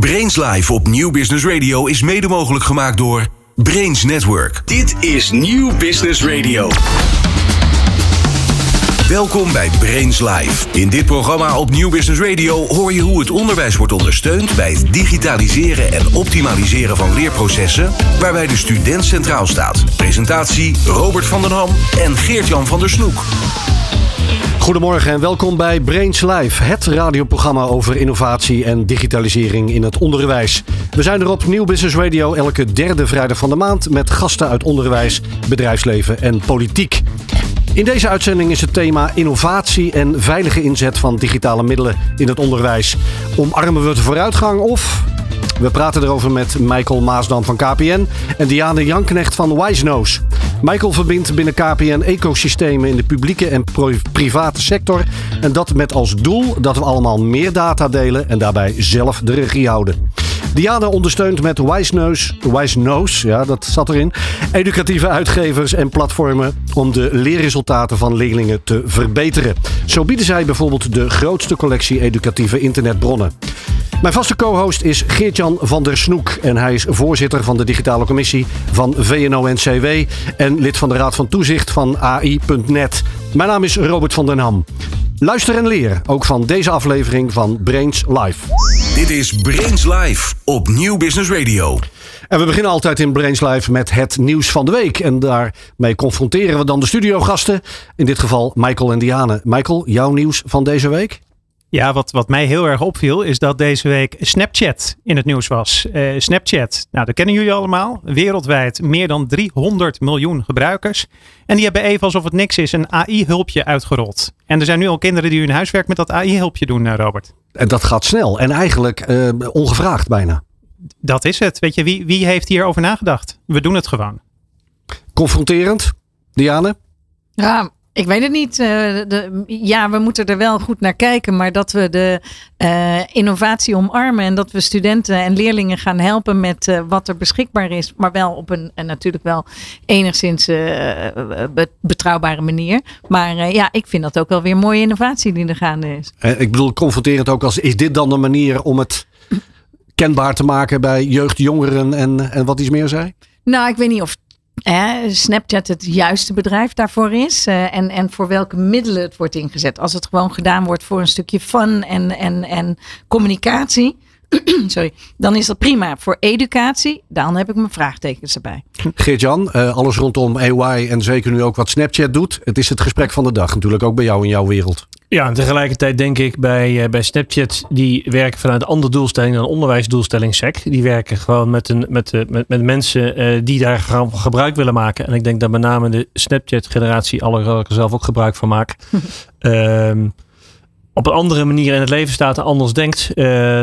Brains Live op Nieuw Business Radio is mede mogelijk gemaakt door Brains Network. Dit is Nieuw Business Radio. Welkom bij Brains Live. In dit programma op Nieuw Business Radio hoor je hoe het onderwijs wordt ondersteund bij het digitaliseren en optimaliseren van leerprocessen, waarbij de student centraal staat. Presentatie Robert van den Ham en Geert-Jan van der Snoek. Goedemorgen en welkom bij Brains Live, het radioprogramma over innovatie en digitalisering in het onderwijs. We zijn er op Nieuw Business Radio elke derde vrijdag van de maand met gasten uit onderwijs, bedrijfsleven en politiek. In deze uitzending is het thema innovatie en veilige inzet van digitale middelen in het onderwijs. Omarmen we de vooruitgang of we praten erover met Michael Maasdam van KPN en Diane Janknecht van Wisenose. Michael verbindt binnen KPN ecosystemen in de publieke en private sector. En dat met als doel dat we allemaal meer data delen en daarbij zelf de regie houden. Diana ondersteunt met Wisenose, Wisenose, ja dat zat erin, educatieve uitgevers en platformen om de leerresultaten van leerlingen te verbeteren. Zo bieden zij bijvoorbeeld de grootste collectie educatieve internetbronnen. Mijn vaste co-host is Geert-Jan van der Snoek. En hij is voorzitter van de digitale commissie van VNO-NCW en lid van de Raad van Toezicht van AI.net. Mijn naam is Robert van den Ham. Luister en leer, ook van deze aflevering van Brains Live. Dit is Brains Live op Nieuw Business Radio. En we beginnen altijd in Brains Live met het nieuws van de week. En daarmee confronteren we dan de studiogasten. In dit geval Michael en Diane. Michael, jouw nieuws van deze week? Ja, wat, wat mij heel erg opviel is dat deze week Snapchat in het nieuws was. Uh, Snapchat, nou dat kennen jullie allemaal. Wereldwijd meer dan 300 miljoen gebruikers. En die hebben even alsof het niks is een AI-hulpje uitgerold. En er zijn nu al kinderen die hun huiswerk met dat AI-hulpje doen, uh, Robert. En dat gaat snel en eigenlijk uh, ongevraagd bijna. Dat is het. Weet je, wie, wie heeft hierover nagedacht? We doen het gewoon. Confronterend, Diane? Ja, ik weet het niet. Uh, de, ja, we moeten er wel goed naar kijken. Maar dat we de uh, innovatie omarmen. En dat we studenten en leerlingen gaan helpen met uh, wat er beschikbaar is. Maar wel op een en natuurlijk wel enigszins betrouwbare manier. Maar ja, ik vind dat ook wel weer mooie innovatie die er gaande is. ik bedoel, confronterend ook als. Is dit dan de manier om het kenbaar te maken bij jeugd, jongeren en, en wat iets meer zei? Nou, ik weet niet of Snapchat het juiste bedrijf daarvoor is. Uh, en, en voor welke middelen het wordt ingezet. Als het gewoon gedaan wordt voor een stukje fun en, en, en communicatie. Sorry, dan is dat prima. Voor educatie, dan heb ik mijn vraagtekens erbij. Geert-Jan, uh, alles rondom AI en zeker nu ook wat Snapchat doet. Het is het gesprek van de dag natuurlijk ook bij jou in jouw wereld. Ja, en tegelijkertijd denk ik bij, uh, bij Snapchat, die werken vanuit een andere doelstelling dan onderwijsdoelstelling SEC. Die werken gewoon met, een, met, uh, met, met mensen uh, die daar gebruik willen maken. En ik denk dat met name de Snapchat-generatie, alle er zelf ook gebruik van maken, ehm, op een andere manier in het leven staat en anders denkt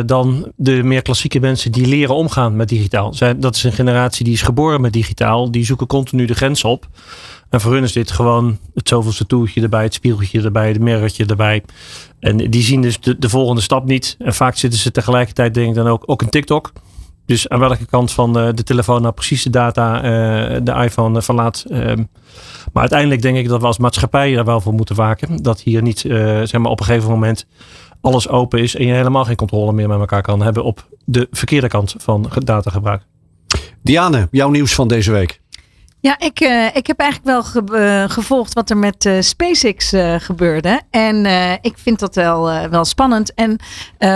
dan de meer klassieke mensen die leren omgaan met digitaal. Zij, dat is een generatie die is geboren met digitaal, die zoeken continu de grens op. En voor hun is dit gewoon het zoveelste toertje erbij, het spiegeltje erbij, het mirrortje erbij. En die zien dus de, de volgende stap niet. En vaak zitten ze tegelijkertijd, denk ik dan ook, ook een TikTok. Dus aan welke kant van de, de telefoon nou precies de data uh, de iPhone uh, verlaat. Um, maar uiteindelijk denk ik dat we als maatschappij er wel voor moeten waken. Dat hier niet zeg maar op een gegeven moment alles open is en je helemaal geen controle meer met elkaar kan hebben op de verkeerde kant van datagebruik. Diane, jouw nieuws van deze week. Ja, ik, uh, ik heb eigenlijk wel ge uh, gevolgd wat er met uh, SpaceX gebeurde. En ik vind dat wel, wel spannend. En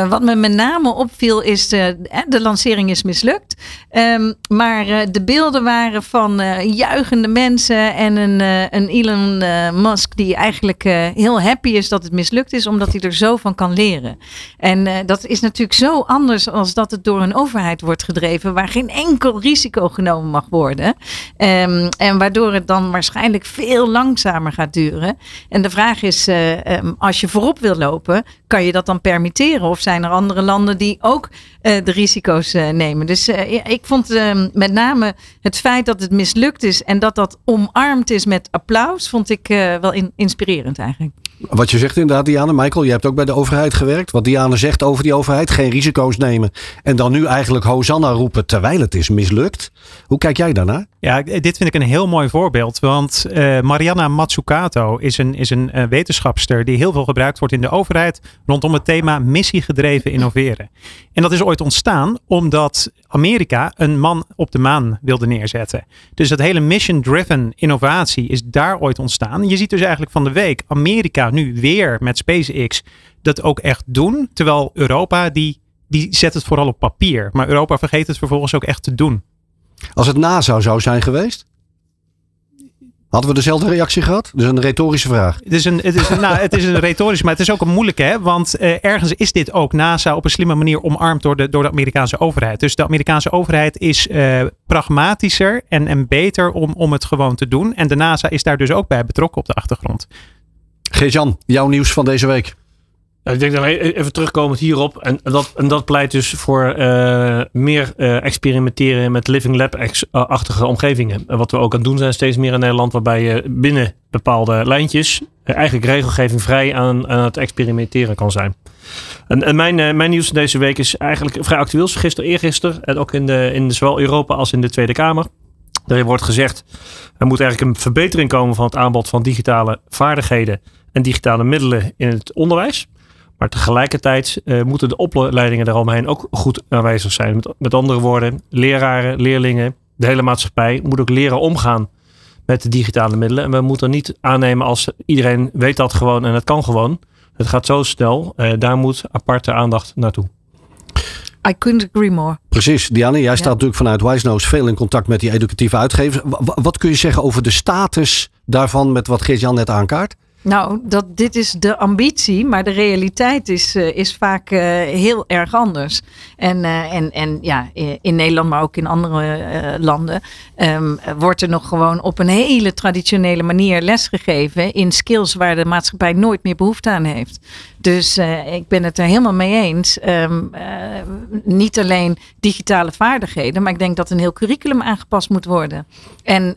wat me met name opviel is, de, lancering is mislukt. Um, maar de beelden waren van juichende mensen en een, een Elon Musk die eigenlijk heel happy is dat het mislukt is, omdat hij er zo van kan leren. En dat is natuurlijk zo anders als dat het door een overheid wordt gedreven, waar geen enkel risico genomen mag worden. Um, Um, en waardoor het dan waarschijnlijk veel langzamer gaat duren. En de vraag is, uh, um, als je voorop wil lopen, kan je dat dan permitteren? Of zijn er andere landen die ook uh, de risico's uh, nemen? Dus ik vond ehm, met name het feit dat het mislukt is en dat dat omarmd is met applaus, vond ik wel in, inspirerend eigenlijk. Wat je zegt inderdaad, Diane. Michael, je hebt ook bij de overheid gewerkt. Wat Diane zegt over die overheid, geen risico's nemen. En dan nu eigenlijk Hosanna roepen terwijl het is mislukt. Hoe kijk jij daarnaar? Ja, dit vind ik een heel mooi voorbeeld. Want uh, Mariana Matsukato is een, is een uh, wetenschapster die heel veel gebruikt wordt in de overheid rondom het thema missiegedreven innoveren. En dat is ooit ontstaan omdat Amerika een man op de maan wilde neerzetten. Dus dat hele mission-driven innovatie is daar ooit ontstaan. Je ziet dus eigenlijk van de week Amerika nu weer met SpaceX dat ook echt doen. Terwijl Europa die, die zet het vooral op papier. Maar Europa vergeet het vervolgens ook echt te doen. Als het NASA zou zijn geweest? Hadden we dezelfde reactie gehad? Dus een retorische vraag. Het is een, het is een, nou, het is een retorische, maar het is ook een moeilijke. Hè? Want uh, ergens is dit ook NASA op een slimme manier omarmd door de, door de Amerikaanse overheid. Dus de Amerikaanse overheid is uh, pragmatischer en, en beter om, om het gewoon te doen. En de NASA is daar dus ook bij betrokken op de achtergrond. Geert-Jan, jouw nieuws van deze week. ik denk dat even terugkomend hierop. En dat, en dat pleit dus voor uh, meer uh, experimenteren met living lab-achtige omgevingen. Wat we ook aan het doen zijn steeds meer in Nederland. Waarbij je binnen bepaalde lijntjes eigenlijk regelgeving vrij aan, het experimenteren kan zijn. En, en mijn, mijn nieuws van deze week is eigenlijk vrij actueel. Gisteren, eergisteren. En ook in, de, in zowel Europa als in de Tweede Kamer. Daarin wordt gezegd, er moet eigenlijk een verbetering komen van het aanbod van digitale vaardigheden en digitale middelen in het onderwijs. Maar tegelijkertijd uh, moeten de opleidingen daaromheen ook goed aanwezig zijn. Met, met andere woorden, leraren, leerlingen, de hele maatschappij moet ook leren omgaan met de digitale middelen. En we moeten niet aannemen als iedereen weet dat gewoon en het kan gewoon. Het gaat zo snel. Uh, daar moet aparte aandacht naartoe. I couldn't agree more. Precies. Diane, jij staat natuurlijk vanuit Wijsnoos veel in contact met die educatieve uitgevers. Wat kun je zeggen over de status daarvan met wat Geert-Jan net aankaart? Nou, dat, dit is de ambitie, maar de realiteit is, uh, is vaak uh, heel erg anders. En, uh, en, en ja, in Nederland, maar ook in andere landen, um, wordt er nog gewoon op een hele traditionele manier lesgegeven in skills waar de maatschappij nooit meer behoefte aan heeft. Dus ik ben het er helemaal mee eens. Um, niet alleen digitale vaardigheden, maar ik denk dat een heel curriculum aangepast moet worden. En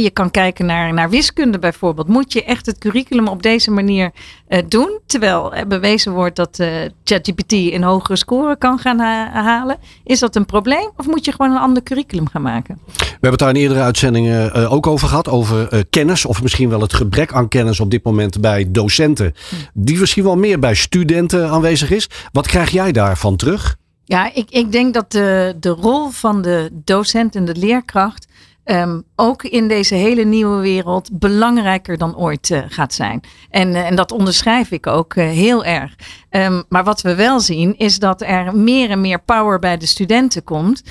je kan kijken naar, naar wiskunde bijvoorbeeld. Moet je echt het curriculum op deze manier uh, doen. Terwijl er bewezen wordt dat uh, ChatGPT een hogere score kan gaan ha halen. Is dat een probleem of moet je gewoon een ander curriculum gaan maken? We hebben het daar in eerdere uitzendingen uh, ook over gehad. Over kennis of misschien wel het gebrek aan kennis op dit moment bij docenten. Hm. Die misschien wel meer bij studenten aanwezig is. Wat krijg jij daarvan terug? Ja, ik, ik denk dat de, de rol van de docent en de leerkracht Um, ook in deze hele nieuwe wereld belangrijker dan ooit uh, gaat zijn. En, uh, en dat onderschrijf ik ook uh, heel erg. Um, maar wat we wel zien is dat er meer en meer power bij de studenten komt.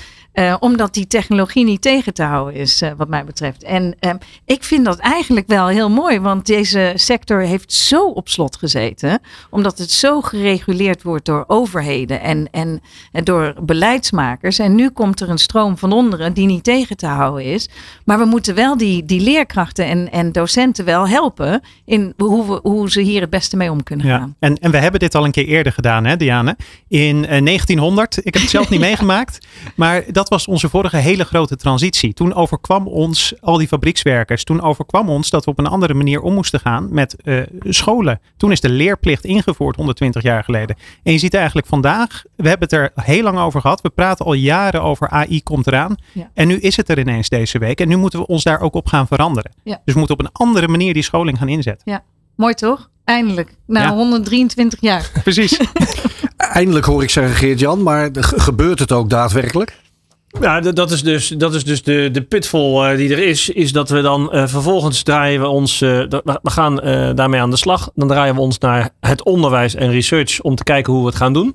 omdat die technologie niet tegen te houden is, wat mij betreft. En um, ik vind dat eigenlijk wel heel mooi, want deze sector heeft zo op slot gezeten. Omdat het zo gereguleerd wordt door overheden en, en, en door beleidsmakers. En nu komt er een stroom van onderen die niet tegen te houden is. Maar we moeten wel die, die leerkrachten en, en docenten wel helpen in hoe, we, hoe ze hier het beste mee om kunnen ja. gaan. En, en we hebben dit al een keer eerder gedaan, hè, Diane? In uh, 1900. Ik heb het zelf niet meegemaakt. Maar dat was onze vorige hele grote transitie. Toen overkwam ons, al die fabriekswerkers, toen overkwam ons dat we op een andere manier om moesten gaan met uh, scholen. Toen is de leerplicht ingevoerd 120 jaar geleden. En je ziet eigenlijk vandaag, we hebben het er heel lang over gehad. We praten al jaren over AI komt eraan. Ja. En nu is het er ineens deze week. En nu moeten we ons daar ook op gaan veranderen. Ja. Dus we moeten op een andere manier die scholing gaan inzetten. Ja, mooi toch? Eindelijk. Na ja. 123 jaar. Precies. Eindelijk hoor ik zeggen Geert-Jan, maar gebeurt het ook daadwerkelijk? Ja, dat is dus, dat is dus de, de pitfall uh, die er is. Is dat we dan uh, vervolgens draaien we ons. Uh, we gaan daarmee aan de slag. Dan draaien we ons naar het onderwijs en research om te kijken hoe we het gaan doen.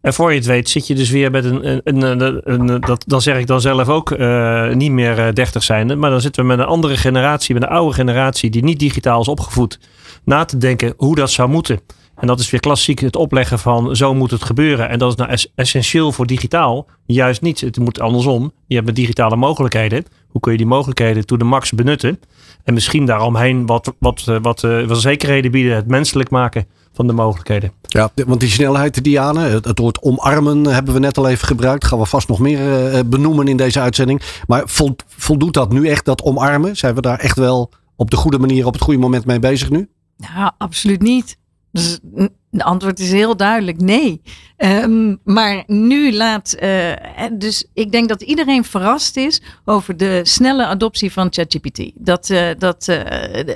En voor je het weet zit je dus weer met een, een, een, een, een dat, dan zeg ik dan zelf ook uh, niet meer uh, 30 zijnde. Maar dan zitten we met een andere generatie, met een oude generatie die niet digitaal is opgevoed. Na te denken hoe dat zou moeten. En dat is weer klassiek het opleggen van zo moet het gebeuren. En dat is nou essentieel voor digitaal. Juist niet. Het moet andersom. Je hebt digitale mogelijkheden. Hoe kun je die mogelijkheden to de max benutten? En misschien daaromheen wat, wat, wat, wat, wat zekerheden bieden. Het menselijk maken van de mogelijkheden. Ja, want die snelheid, Diane, het, woord omarmen hebben we net al even gebruikt. Gaan we vast nog meer uh, benoemen in deze uitzending. Maar voldoet dat nu echt, dat omarmen? Zijn we daar echt wel op de goede manier, op het goede moment mee bezig nu? Nou, absoluut niet. Dus het antwoord is heel duidelijk nee. Um, maar nu laat. Uh, dus ik denk dat iedereen verrast is over de snelle adoptie van ChatGPT. Dat, uh, dat uh,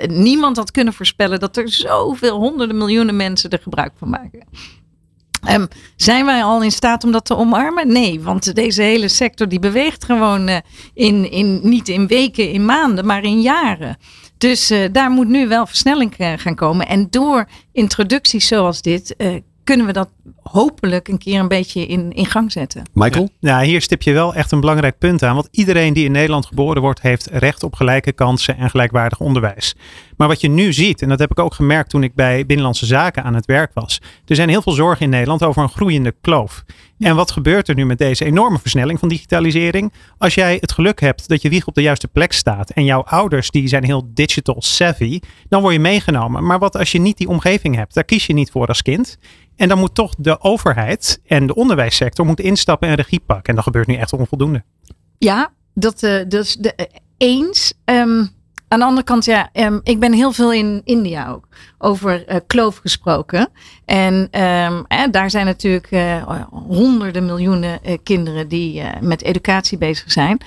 niemand had kunnen voorspellen dat er zoveel honderden miljoenen mensen er gebruik van maken. Um, zijn wij al in staat om dat te omarmen? Nee, want deze hele sector die beweegt gewoon in, in, niet in weken, in maanden, maar in jaren. Dus uh, daar moet nu wel versnelling uh, gaan komen. En door introducties zoals dit uh, kunnen we dat hopelijk een keer een beetje in, in gang zetten. Michael? Ja, hier stip je wel echt een belangrijk punt aan. Want iedereen die in Nederland geboren wordt, heeft recht op gelijke kansen en gelijkwaardig onderwijs. Maar wat je nu ziet, en dat heb ik ook gemerkt toen ik bij Binnenlandse Zaken aan het werk was. Er zijn heel veel zorgen in Nederland over een groeiende kloof. En wat gebeurt er nu met deze enorme versnelling van digitalisering? Als jij het geluk hebt dat je wieg op de juiste plek staat en jouw ouders die zijn heel digital savvy, dan word je meegenomen. Maar wat als je niet die omgeving hebt? Daar kies je niet voor als kind. En dan moet toch de overheid en de onderwijssector moet instappen en regie pakken. En dat gebeurt nu echt onvoldoende. Ja, dat, uh, dus de, uh, eens. Um, aan de andere kant, ja, um, ik ben heel veel in India ook over uh, kloof gesproken. En um, eh, daar zijn natuurlijk honderden miljoenen kinderen die met educatie bezig zijn.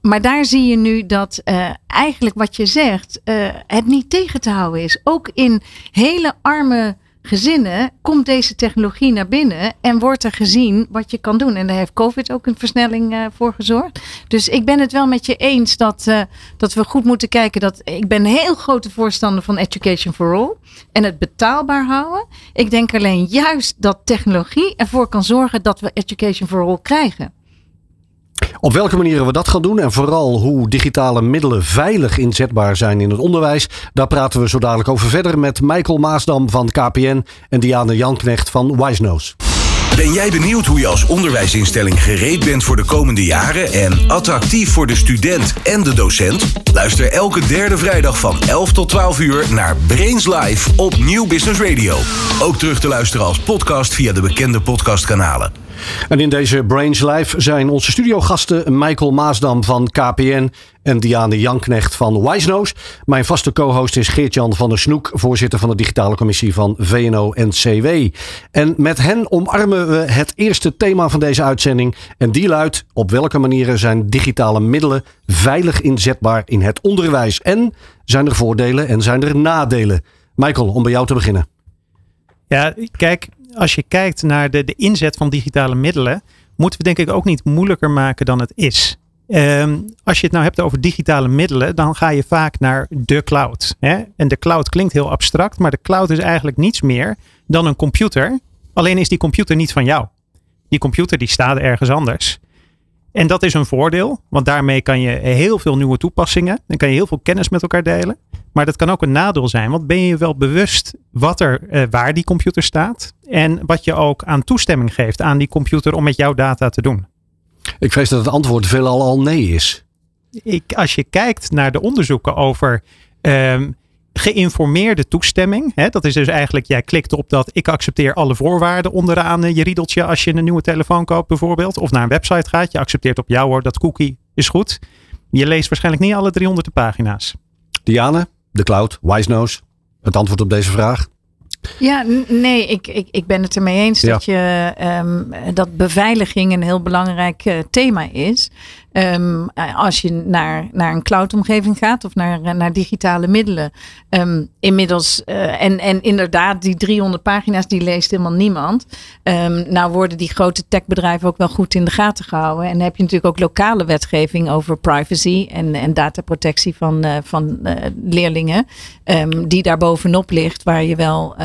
Maar daar zie je nu dat eigenlijk wat je zegt, het niet tegen te houden is. Ook in hele arme gezinnen komt deze technologie naar binnen en wordt er gezien wat je kan doen. En daar heeft COVID ook een versnelling uh, voor gezorgd. Dus ik ben het wel met je eens dat, uh, dat we goed moeten kijken. Dat, ik ben heel grote voorstander van Education for All en het betaalbaar houden. Ik denk alleen juist dat technologie ervoor kan zorgen dat we Education for All krijgen. Op welke manieren we dat gaan doen en vooral hoe digitale middelen veilig inzetbaar zijn in het onderwijs, daar praten we zo dadelijk over verder met Michael Maasdam van KPN en Diane Janknecht van Wisenose. Ben jij benieuwd hoe je als onderwijsinstelling gereed bent voor de komende jaren en attractief voor de student en de docent? Luister elke derde vrijdag van 11 tot 12 uur naar Brains Live op Nieuw Business Radio. Ook terug te luisteren als podcast via de bekende podcastkanalen. En in deze Brains Live zijn onze studiogasten Michael Maasdam van KPN en Diane Janknecht van Wisenose. Mijn vaste co-host is Geert-Jan van der Snoek, voorzitter van de digitale commissie van VNO-NCW. En met hen omarmen we het eerste thema van deze uitzending. En die luidt: op welke manieren zijn digitale middelen veilig inzetbaar in het onderwijs? En zijn er voordelen en zijn er nadelen? Michael, om bij jou te beginnen. Ja, kijk, als je kijkt naar de, de inzet van digitale middelen, moeten we denk ik ook niet moeilijker maken dan het is. Um, als je het nou hebt over digitale middelen, dan ga je vaak naar de cloud. Hè? En de cloud klinkt heel abstract, maar de cloud is eigenlijk niets meer dan een computer. Alleen is die computer niet van jou. Die computer die staat ergens anders. En dat is een voordeel, want daarmee kan je heel veel nieuwe toepassingen. Dan kan je heel veel kennis met elkaar delen. Maar dat kan ook een nadeel zijn, want ben je wel bewust wat er, uh, waar die computer staat en wat je ook aan toestemming geeft aan die computer om met jouw data te doen? Ik vrees dat het antwoord veelal al nee is. Ik, als je kijkt naar de onderzoeken over um, geïnformeerde toestemming. Hè, dat is dus eigenlijk, jij klikt op dat ik accepteer alle voorwaarden onderaan eh, je riedeltje als je een nieuwe telefoon koopt bijvoorbeeld. Of naar een website gaat. Je accepteert op jou hoor, dat cookie is goed. Je leest waarschijnlijk niet alle 300 pagina's. Diane, de cloud, Wisenose, het antwoord op deze vraag? Ja, nee, ik, ik, ik ben het ermee eens ja. dat, je, um, dat beveiliging een heel belangrijk uh, thema is. Um, als je naar, naar een cloudomgeving gaat of naar, naar digitale middelen. Um, inmiddels, uh, en, en inderdaad, die 300 pagina's, die leest helemaal niemand. Um, nou worden die grote techbedrijven ook wel goed in de gaten gehouden. En dan heb je natuurlijk ook lokale wetgeving over privacy en, en dataprotectie van, uh, van uh, leerlingen. die daar bovenop ligt, waar je wel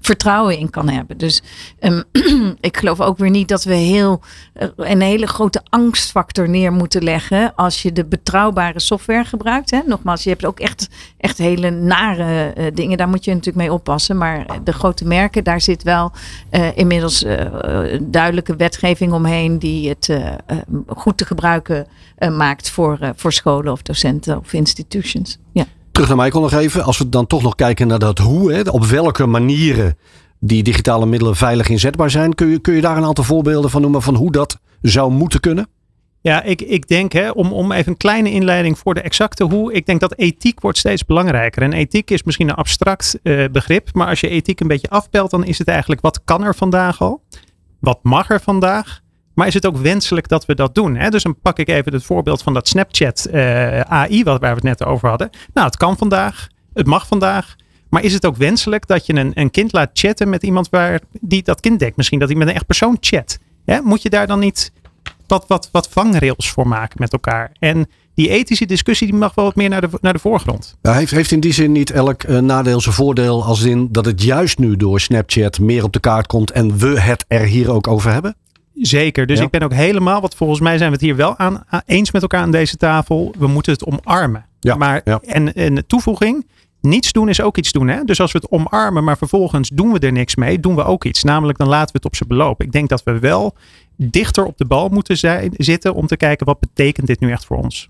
vertrouwen in kan hebben. Dus ik geloof ook weer niet dat we heel, een hele grote angst factor neer moeten leggen als je de betrouwbare software gebruikt. Hè? Nogmaals, je hebt ook echt, echt hele nare uh, dingen. Daar moet je natuurlijk mee oppassen. Maar de grote merken, daar zit wel uh, inmiddels uh, duidelijke wetgeving omheen die het goed te gebruiken maakt voor, voor scholen of docenten of institutions. Ja. Terug naar Michael nog even. Als we dan toch nog kijken naar dat hoe, hè, op welke manieren die digitale middelen veilig inzetbaar zijn. Kun je, kun je daar een aantal voorbeelden van noemen van hoe dat zou moeten kunnen? Ja, ik, ik denk, hè, om, om even een kleine inleiding voor de exacte hoe. Ik denk dat ethiek wordt steeds belangrijker. En ethiek is misschien een abstract uh, begrip. Maar als je ethiek een beetje afpelt, dan is het eigenlijk wat kan er vandaag al? Wat mag er vandaag? Maar is het ook wenselijk dat we dat doen? Hè? Dus dan pak ik even het voorbeeld van dat Snapchat uh, AI, wat, waar we het net over hadden. Nou, het kan vandaag. Het mag vandaag. Maar is het ook wenselijk dat je een, een kind laat chatten met iemand waar die dat kind denkt? Misschien dat hij met een echt persoon chat. Hè? Moet je daar dan niet wat, wat, wat vangrails voor maken met elkaar? En die ethische discussie die mag wel wat meer naar de, naar de voorgrond. Ja, heeft, heeft in die zin niet elk uh, nadeel zijn voordeel als in dat het juist nu door Snapchat meer op de kaart komt en we het er hier ook over hebben? Zeker. Dus ik ben ook helemaal, wat volgens mij zijn we het hier wel aan, eens met elkaar aan deze tafel. We moeten het omarmen. Ja, maar, ja. En, en toevoeging, niets doen is ook iets doen. Hè? Dus als we het omarmen, maar vervolgens doen we er niks mee, doen we ook iets. Namelijk dan laten we het op zijn beloop. Ik denk dat we wel dichter op de bal moeten zijn, zitten om te kijken wat betekent dit nu echt voor ons.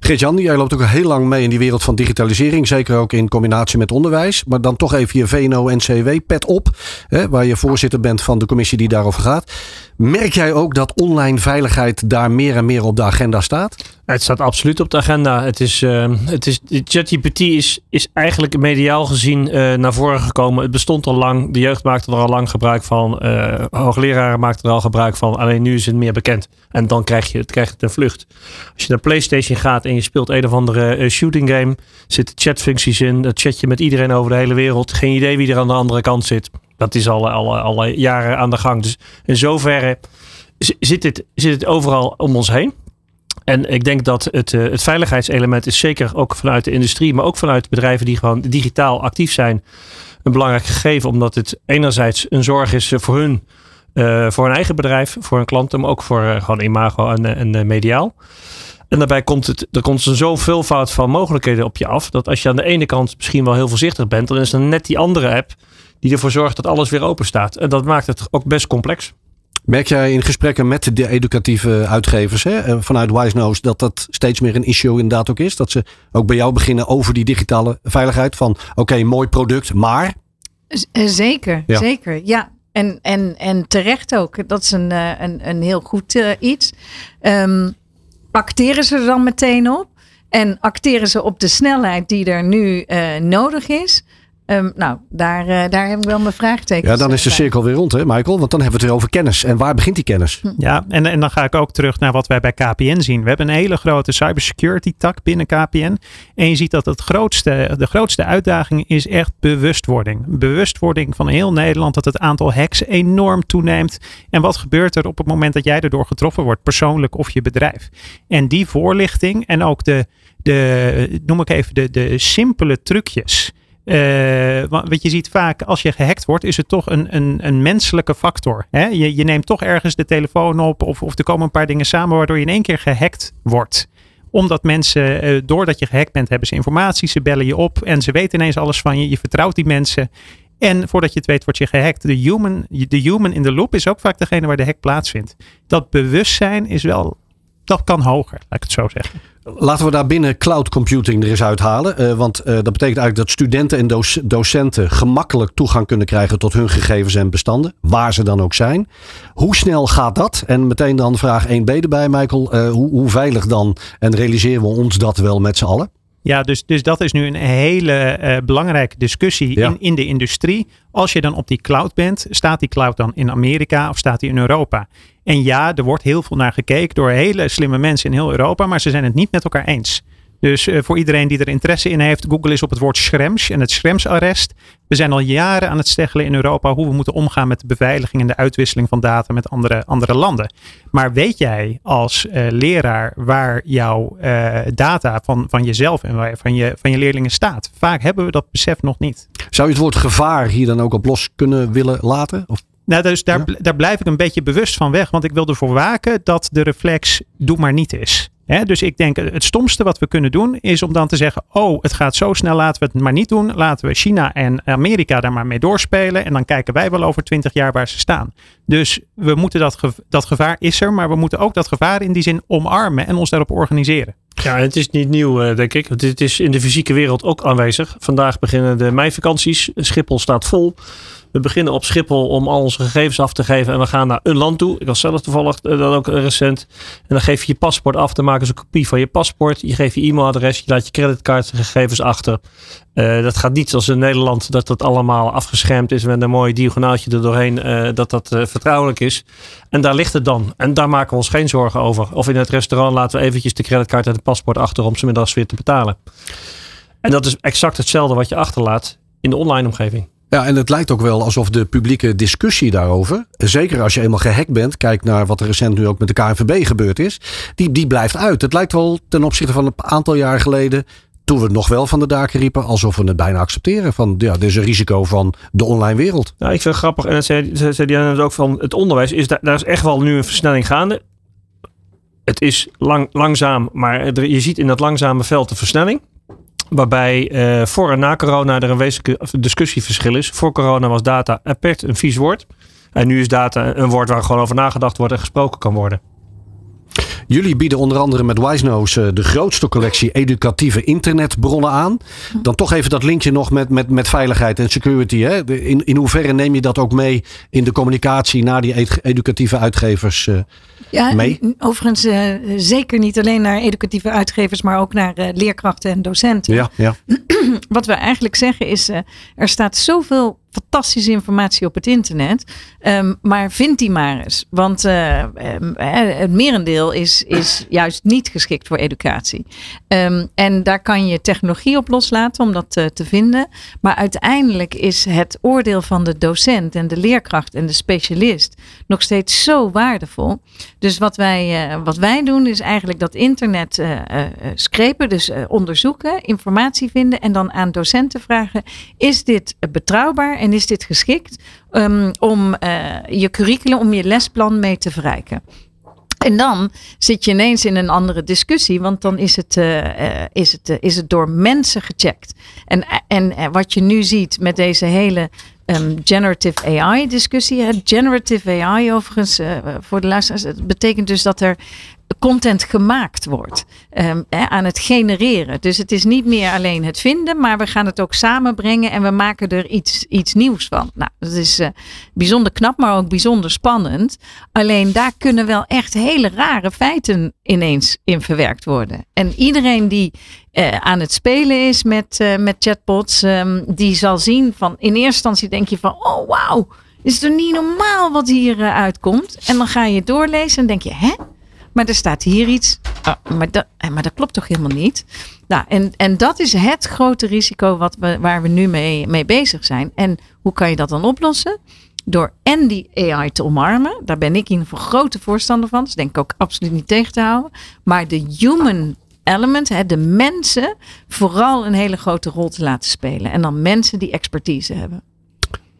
Geert-Jan, jij loopt ook heel lang mee in die wereld van digitalisering. Zeker ook in combinatie met onderwijs. Maar dan toch even je VNO-NCW-pet op. Hè, waar je voorzitter bent van de commissie die daarover gaat. Merk jij ook dat online veiligheid daar meer en meer op de agenda staat? Het staat absoluut op de agenda. Het is, uh, het is, ChatGPT is, is eigenlijk mediaal gezien uh, naar voren gekomen. Het bestond al lang. De jeugd maakte er al lang gebruik van. Uh, hoogleraren maakten er al gebruik van. Alleen nu is het meer bekend. En dan krijg je het, krijg een vlucht. Als je naar PlayStation gaat en je speelt een of andere shooting game, zitten chatfuncties in. Dat chat je met iedereen over de hele wereld. Geen idee wie er aan de andere kant zit. Dat is al, al, al jaren aan de gang. Dus in zoverre zit het, zit het overal om ons heen. En ik denk dat het, uh, het veiligheidselement is zeker ook vanuit de industrie, maar ook vanuit bedrijven die gewoon digitaal actief zijn, een belangrijk gegeven. Omdat het enerzijds een zorg is voor hun, uh, voor hun eigen bedrijf, voor hun klanten, maar ook voor gewoon imago en, mediaal. En daarbij komt het, er komt een veelvoud van mogelijkheden op je af. Dat als je aan de ene kant misschien wel heel voorzichtig bent, dan is er net die andere app die ervoor zorgt dat alles weer open staat. En dat maakt het ook best complex. Merk jij in gesprekken met de educatieve uitgevers hè, eh, vanuit WiseNose dat dat steeds meer een issue inderdaad ook is? Dat ze ook bij jou beginnen over die digitale veiligheid van oké, mooi product, maar... Eh, zeker, ja. zeker. Ja, en, en, en terecht ook. Dat is een, eh, een, een heel goed uh, iets. Um, acteren ze er dan meteen op? En acteren ze op de snelheid die er nu uh, nodig is? Um, nou, daar, uh, daar heb ik wel mijn vraagtekens. Ja, dan is de eh, cirkel weer rond, hè, Michael? Want dan hebben we het weer over kennis. En waar begint die kennis? Hm. Ja, en, en dan ga ik ook terug naar wat wij bij KPN zien. We hebben een hele grote cybersecurity tak binnen KPN. En je ziet dat het grootste, de grootste uitdaging is echt bewustwording. Bewustwording van heel Nederland dat het aantal hacks enorm toeneemt. En wat gebeurt er op het moment dat jij erdoor getroffen wordt, persoonlijk of je bedrijf? En die voorlichting en ook de, de noem ik even de, de simpele trucjes uh, wat je ziet vaak als je gehackt wordt, is het toch een, een, een menselijke factor. Hè? Je, je neemt toch ergens de telefoon op of, of er komen een paar dingen samen waardoor je in één keer gehackt wordt omdat mensen, uh, doordat je gehackt bent, hebben ze informatie, ze bellen je op en ze weten ineens alles van je. Je vertrouwt die mensen. En voordat je het weet, word je gehackt. De human, de human in the loop is ook vaak degene waar de hack plaatsvindt. Dat bewustzijn is wel, dat kan hoger, laat ik het zo zeggen. Laten we daar binnen cloud computing er eens uithalen. Uh, want uh, dat betekent eigenlijk dat studenten en doc docenten gemakkelijk toegang kunnen krijgen tot hun gegevens en bestanden. Waar ze dan ook zijn. Hoe snel gaat dat? En meteen dan vraag 1b erbij, Michael. Uh, hoe, hoe veilig dan? En realiseren we ons dat wel met z'n allen? Ja, dus, dus dat is nu een hele uh, belangrijke discussie ja. in, in de industrie. Als je dan op die cloud bent, staat die cloud dan in Amerika of staat die in Europa? En ja, er wordt heel veel naar gekeken door hele slimme mensen in heel Europa, maar ze zijn het niet met elkaar eens. Dus uh, voor iedereen die er interesse in heeft, Google is op het woord Schrems en het Schrems-arrest. We zijn al jaren aan het steggelen in Europa hoe we moeten omgaan met de beveiliging en de uitwisseling van data met andere, andere landen. Maar weet jij als uh, leraar waar jouw uh, data van, van jezelf en van je, van je leerlingen staat? Vaak hebben we dat besef nog niet. Zou je het woord gevaar hier dan ook op los kunnen willen laten? Of? Nou, dus daar, ja? daar blijf ik een beetje bewust van weg. Want ik wil ervoor waken dat de reflex doe maar niet is. He, dus ik denk het stomste wat we kunnen doen is om dan te zeggen: Oh, het gaat zo snel, laten we het maar niet doen. Laten we China en Amerika daar maar mee doorspelen. En dan kijken wij wel over twintig jaar waar ze staan. Dus we moeten dat, dat gevaar is er, maar we moeten ook dat gevaar in die zin omarmen en ons daarop organiseren. Ja, het is niet nieuw, eh, denk ik. Het is in de fysieke wereld ook aanwezig. Vandaag beginnen de meivakanties. Schiphol staat vol. We beginnen op Schiphol om al onze gegevens af te geven. En we gaan naar een land toe. Ik was zelf toevallig uh, dat ook recent. En dan geef je je paspoort af. Dan maken ze een kopie van je paspoort. Je geeft je e-mailadres. Je laat je creditcardgegevens achter. Uh, dat gaat niet zoals in Nederland. Dat dat allemaal afgeschermd is. Met een mooi diagonaaltje er doorheen. Uh, dat dat vertrouwelijk is. En daar ligt het dan. En daar maken we ons geen zorgen over. Of in het restaurant laten we eventjes de creditcard en het paspoort achter. Om ze middags weer te betalen. En dat is exact hetzelfde wat je achterlaat in de online omgeving. Ja, en het lijkt ook wel alsof de publieke discussie daarover, zeker als je eenmaal gehackt bent, kijk naar wat er recent nu ook met de KNVB gebeurd is, die, die blijft uit. Het lijkt wel ten opzichte van een aantal jaar geleden, toen we het nog wel van de daken riepen, alsof we het bijna accepteren. Van ja, dit is een risico van de online wereld. Ja, ik vind het grappig, en dat zei, zei Diana ook van het onderwijs, is daar, daar is echt wel nu een versnelling gaande. Het is lang, langzaam, maar je ziet in dat langzame veld de versnelling. Waarbij uh, voor en na corona er een wezenlijke discussieverschil is. Voor corona was data apert een vies woord. En nu is data een woord waar gewoon over nagedacht wordt en gesproken kan worden. Jullie bieden onder andere met Wisenose de grootste collectie educatieve internetbronnen aan. Dan toch even dat linkje nog met, met, met veiligheid en security. Hè? In, in hoeverre neem je dat ook mee in de communicatie naar die educatieve uitgevers uh, ja, mee? Overigens uh, zeker niet alleen naar educatieve uitgevers, maar ook naar leerkrachten en docenten. Ja, ja. Wat we eigenlijk zeggen is, er staat zoveel fantastische informatie op het internet. Um, maar vind die maar eens. Want uh, um, het merendeel is, is juist niet geschikt voor educatie. Um, en daar kan je technologie op loslaten om dat uh, te vinden. Maar uiteindelijk is het oordeel van de docent en de leerkracht en de specialist nog steeds zo waardevol. Dus wat wij, wat wij doen is eigenlijk dat internet screpen, dus onderzoeken, informatie vinden en dan aan docenten vragen: is dit betrouwbaar? En is dit geschikt um, om uh, je curriculum, om je lesplan mee te verrijken? En dan zit je ineens in een andere discussie, want dan is het, uh, uh, is het, is het door mensen gecheckt. En, en wat je nu ziet met deze hele um, generative AI discussie. Generative AI overigens, voor de luisteraars, het betekent dus dat er content gemaakt wordt. Um, aan het genereren. Dus het is niet meer alleen het vinden, maar we gaan het ook samenbrengen en we maken er iets, iets nieuws van. Nou, dat is uh, bijzonder knap, maar ook bijzonder spannend. Alleen daar kunnen wel echt hele rare feiten ineens in verwerkt worden. En iedereen die uh, aan het spelen is met, uh, met chatbots, um, die zal zien van in eerste instantie denk je van, oh wauw, is er niet normaal wat hier uitkomt? En dan ga je doorlezen en denk je, hè? Maar er staat hier iets. Ah, maar, dat, maar dat klopt toch helemaal niet? Nou, en, en dat is het grote risico wat we, waar we nu mee, mee bezig zijn. En hoe kan je dat dan oplossen? Door en die AI te omarmen. Daar ben ik in ieder geval grote voorstander van. Dus denk ik ook absoluut niet tegen te houden. Maar de human element, hè, de mensen, vooral een hele grote rol te laten spelen. En dan mensen die expertise hebben.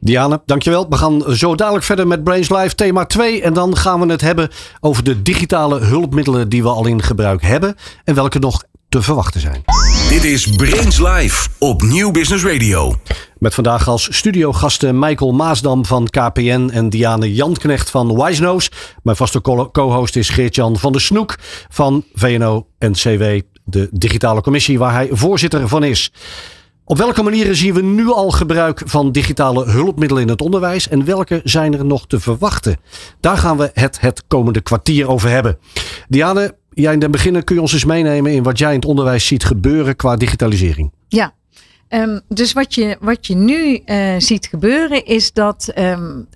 Diane, dankjewel. We gaan zo dadelijk verder met Brains Live thema 2. En dan gaan we het hebben over de digitale hulpmiddelen die we al in gebruik hebben. En welke nog te verwachten zijn. Dit is Brains Live op Nieuw Business Radio. Met vandaag als studiogasten Michael Maasdam van KPN en Diane Janknecht van Wisenose. Mijn vaste co-host is Geert-Jan van der Snoek van VNO-NCW, de digitale commissie waar hij voorzitter van is. Op welke manieren zien we nu al gebruik van digitale hulpmiddelen in het onderwijs en welke zijn er nog te verwachten? Daar gaan we het het komende kwartier over hebben. Diane, jij in het begin kun je ons eens meenemen in wat jij in het onderwijs ziet gebeuren qua digitalisering. Ja, Um, dus wat je, wat je nu uh, ziet gebeuren is dat um,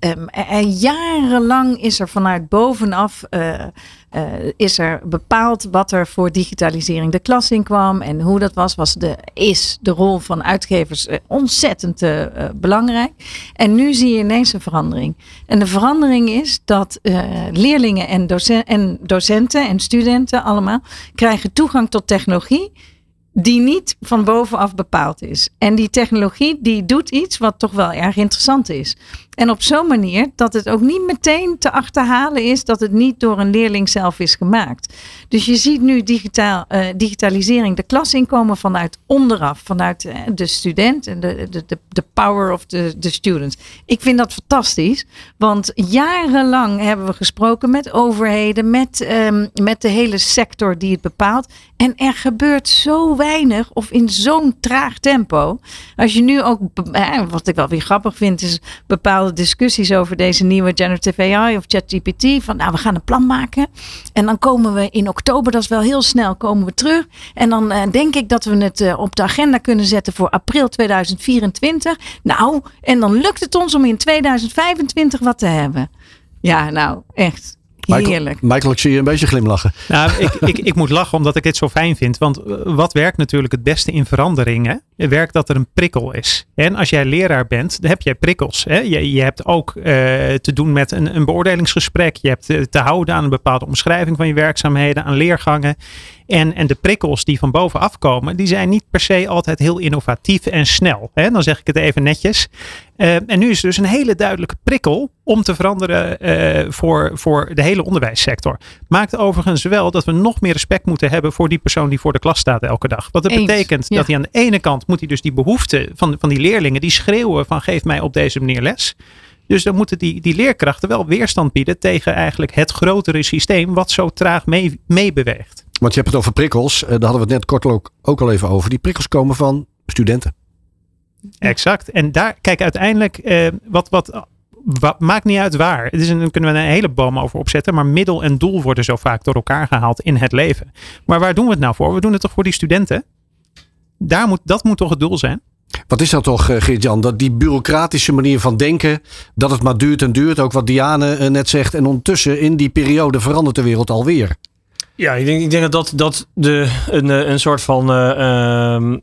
jarenlang is er vanuit bovenaf uh, uh, is er bepaald wat er voor digitalisering de klas in kwam en hoe dat was, was de, is de rol van uitgevers ontzettend belangrijk. En nu zie je ineens een verandering. En de verandering is dat leerlingen en, docenten en docenten en studenten allemaal krijgen toegang tot technologie die niet van bovenaf bepaald is. En die technologie die doet iets wat toch wel erg interessant is. En op zo'n manier dat het ook niet meteen te achterhalen is dat het niet door een leerling zelf is gemaakt. Dus je ziet nu digitaal, uh, digitalisering de klas inkomen vanuit onderaf, vanuit uh, de student en de, de, de, de power of the, the students. Ik vind dat fantastisch, want jarenlang hebben we gesproken met overheden, met, um, met de hele sector die het bepaalt. En er gebeurt zo weinig of in zo'n traag tempo. Als je nu ook, wat ik wel weer grappig vind, is bepaalde discussies over deze nieuwe generative AI of ChatGPT. Van nou, we gaan een plan maken. En dan komen we in oktober, dat is wel heel snel, komen we terug. En dan uh, denk ik dat we het uh, op de agenda kunnen zetten voor april 2024. Nou, en dan lukt het ons om in 2025 wat te hebben. Ja, nou, echt. Heerlijk. Michael, Michael, ik zie je een beetje glimlachen. Nou, ik, ik, ik moet lachen omdat ik het zo fijn vind. Want eh, wat werkt natuurlijk het beste in veranderingen? Werkt dat er een prikkel is. En als jij leraar bent, dan heb jij prikkels. Hè? Je, je hebt ook uh, te doen met een, een beoordelingsgesprek. Je hebt te, te houden aan een bepaalde omschrijving van je werkzaamheden, aan leergangen. En, en de prikkels die van bovenaf komen, die zijn niet per se altijd heel innovatief en snel. Hè? Dan zeg ik het even netjes. Uh, en nu is er dus een hele duidelijke prikkel om te veranderen uh, voor, voor de hele onderwijssector. Maakt overigens wel dat we nog meer respect moeten hebben voor die persoon die voor de klas staat elke dag. Wat dat Eens, betekent ja. dat hij aan de ene kant moet hij dus die behoeften van, van die leerlingen, die schreeuwen van geef mij op deze manier les. Dus dan moeten die, die leerkrachten wel weerstand bieden tegen eigenlijk het grotere systeem wat zo traag mee, meebeweegt. Want je hebt het over prikkels. Uh, daar hadden we het net kort ook, ook al even over. Die prikkels komen van studenten. Exact. En daar, kijk, uiteindelijk, uh, wat, wat, wat, maakt niet uit waar. Het is een, daar kunnen we een hele boom over opzetten. Maar middel en doel worden zo vaak door elkaar gehaald in het leven. Maar waar doen we het nou voor? We doen het toch voor die studenten? Daar moet, dat moet toch het doel zijn? Wat is dat toch, Geert-Jan? Dat die bureaucratische manier van denken, dat het maar duurt en duurt. Ook wat Diane net zegt. En ondertussen in die periode verandert de wereld alweer. Ja, ik denk, ik denk dat dat, de, een, een soort van uh, um,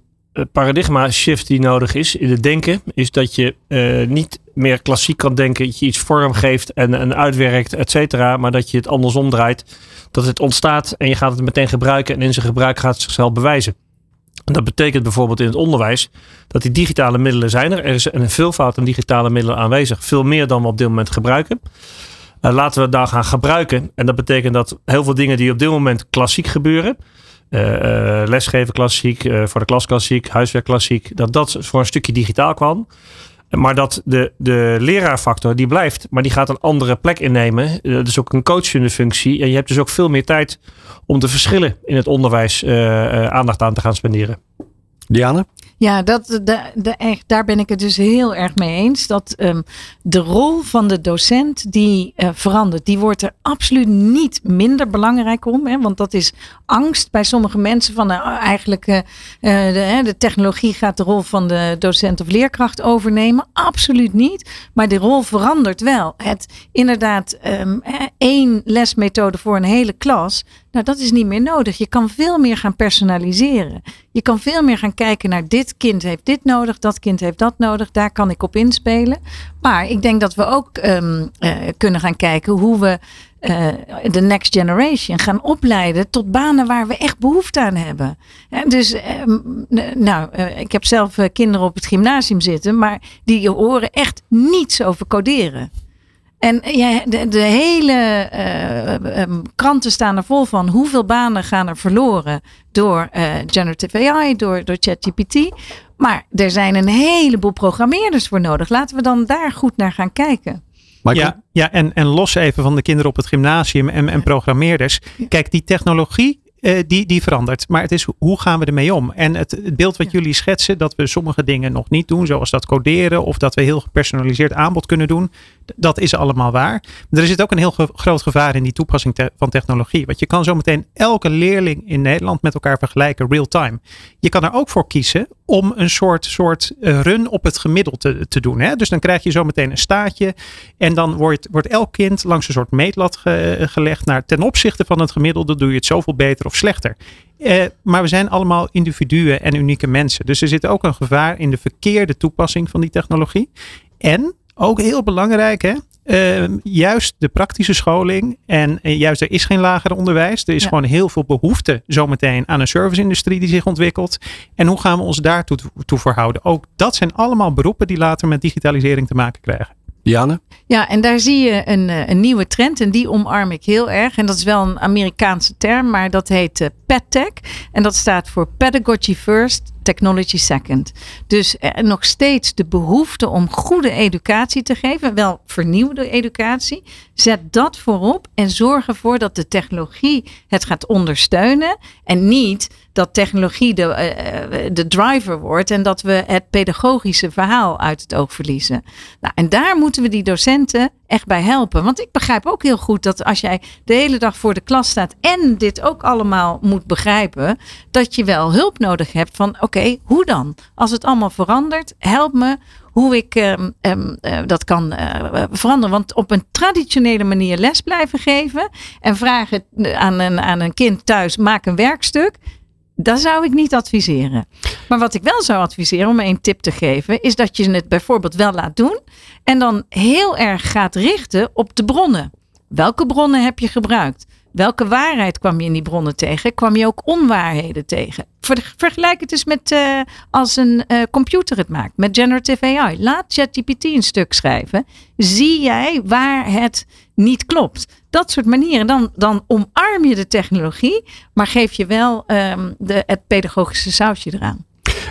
paradigma shift die nodig is in het denken. Is dat je uh, niet meer klassiek kan denken. Dat je iets vorm geeft en, en uitwerkt, et cetera. Maar dat je het andersom draait. Dat het ontstaat en je gaat het meteen gebruiken. En in zijn gebruik gaat het zichzelf bewijzen. Dat betekent bijvoorbeeld in het onderwijs dat die digitale middelen zijn er. Er is een veelvoud aan digitale middelen aanwezig. Veel meer dan we op dit moment gebruiken. Uh, laten we daar gaan gebruiken. En dat betekent dat heel veel dingen die op dit moment klassiek gebeuren. Uh, uh, lesgeven klassiek, voor de klas klassiek, huiswerk klassiek. Dat dat voor een stukje digitaal kwam. Maar dat de, de leraarfactor die blijft. Maar die gaat een andere plek innemen. Dat is ook een coachende functie. En je hebt dus ook veel meer tijd om de verschillen in het onderwijs aandacht aan te gaan spenderen. Diane? Ja, dat, daar ben ik het dus heel erg mee eens. Dat um, de rol van de docent die uh, verandert, die wordt er absoluut niet minder belangrijk om. Hè, want dat is angst bij sommige mensen van uh, eigenlijk uh, de, de, technologie gaat de rol van de docent of leerkracht overnemen. Absoluut niet. Maar de rol verandert wel. Het inderdaad um, één lesmethode voor een hele klas. Nou, dat is niet meer nodig. Je kan veel meer gaan personaliseren. Je kan veel meer gaan kijken naar dit kind heeft dit nodig, dat kind heeft dat nodig. Daar kan ik op inspelen. Maar ik denk dat we ook um, uh, kunnen gaan kijken hoe we uh, de next generation gaan opleiden tot banen waar we echt behoefte aan hebben. En dus, um, nou, uh, ik heb zelf kinderen op het gymnasium zitten, maar die horen echt niets over coderen. En ja, de, de hele uh, um, kranten staan er vol van hoeveel banen gaan er verloren door uh, generative AI, door, door ChatGPT. Maar er zijn een heleboel programmeerders voor nodig. Laten we dan daar goed naar gaan kijken. Ja, ja en, en los even van de kinderen op het gymnasium en, en programmeerders. Kijk, die technologie uh, die, die verandert. Maar het is hoe gaan we ermee om? En het, het beeld wat ja. jullie schetsen, dat we sommige dingen nog niet doen, zoals dat coderen of dat we heel gepersonaliseerd aanbod kunnen doen, dat is allemaal waar. Maar er zit ook een heel groot gevaar in die toepassing van technologie. Want je kan zo meteen elke leerling in Nederland met elkaar vergelijken real time. Je kan er ook voor kiezen om een soort, soort run op het gemiddelde te, doen. Hè? Dus dan krijg je zo meteen een staatje en dan wordt, wordt elk kind langs een soort meetlat ge, gelegd naar ten opzichte van het gemiddelde doe je het zoveel beter of slechter. Uh, maar we zijn allemaal individuen en unieke mensen. Dus er zit ook een gevaar in de verkeerde toepassing van die technologie. En ook heel belangrijk, hè? Uh, juist de praktische scholing en uh, juist er is geen lager onderwijs. Er is ja. gewoon heel veel behoefte zometeen aan een serviceindustrie die zich ontwikkelt. En hoe gaan we ons daartoe toe verhouden? Ook dat zijn allemaal beroepen die later met digitalisering te maken krijgen. Diane? Ja, en daar zie je een, eh, een nieuwe trend en die omarm ik heel erg. En dat is wel een Amerikaanse term, maar dat heet uh, PedTech. En dat staat voor Pedagogy First, Technology Second. Dus er nog steeds de behoefte om goede educatie te geven, wel vernieuwde educatie. Zet dat voorop en zorg ervoor dat de technologie het gaat ondersteunen en niet dat technologie de, uh, de driver wordt en dat we het pedagogische verhaal uit het oog verliezen. Nou, en daar moeten we die docenten echt bij helpen. Want ik begrijp ook heel goed dat als jij de hele dag voor de klas staat en dit ook allemaal moet begrijpen, dat je wel hulp nodig hebt van oké, hoe dan? Als het allemaal verandert, help me hoe ik um, um, uh, dat kan uh, veranderen. Want op een traditionele manier les blijven geven en vragen aan een, aan een kind thuis, maak een werkstuk. Dat zou ik niet adviseren. Maar wat ik wel zou adviseren, om één tip te geven, is dat je het bijvoorbeeld wel laat doen. En dan heel erg gaat richten op de bronnen. Welke bronnen heb je gebruikt? Welke waarheid kwam je in die bronnen tegen? Kwam je ook onwaarheden tegen? Vergelijk het eens met uh, als een uh, computer het maakt, met generative AI. Laat ChatGPT een stuk schrijven. Zie jij waar het niet klopt? Dat soort manieren. Dan, dan omarm je de technologie, maar geef je wel um, de, het pedagogische sausje eraan.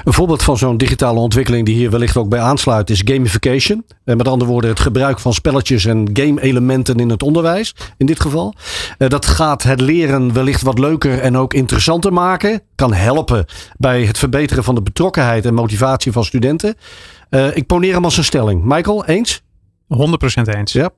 Een voorbeeld van zo'n digitale ontwikkeling die hier wellicht ook bij aansluit is gamification. Eh, met andere woorden het gebruik van spelletjes en game-elementen in het onderwijs in dit geval. Eh, dat gaat het leren wellicht wat leuker en ook interessanter maken. Kan helpen bij het verbeteren van de betrokkenheid en motivatie van studenten. Uh, ik poneer hem als een stelling. Michael, eens? 100% eens. Ja.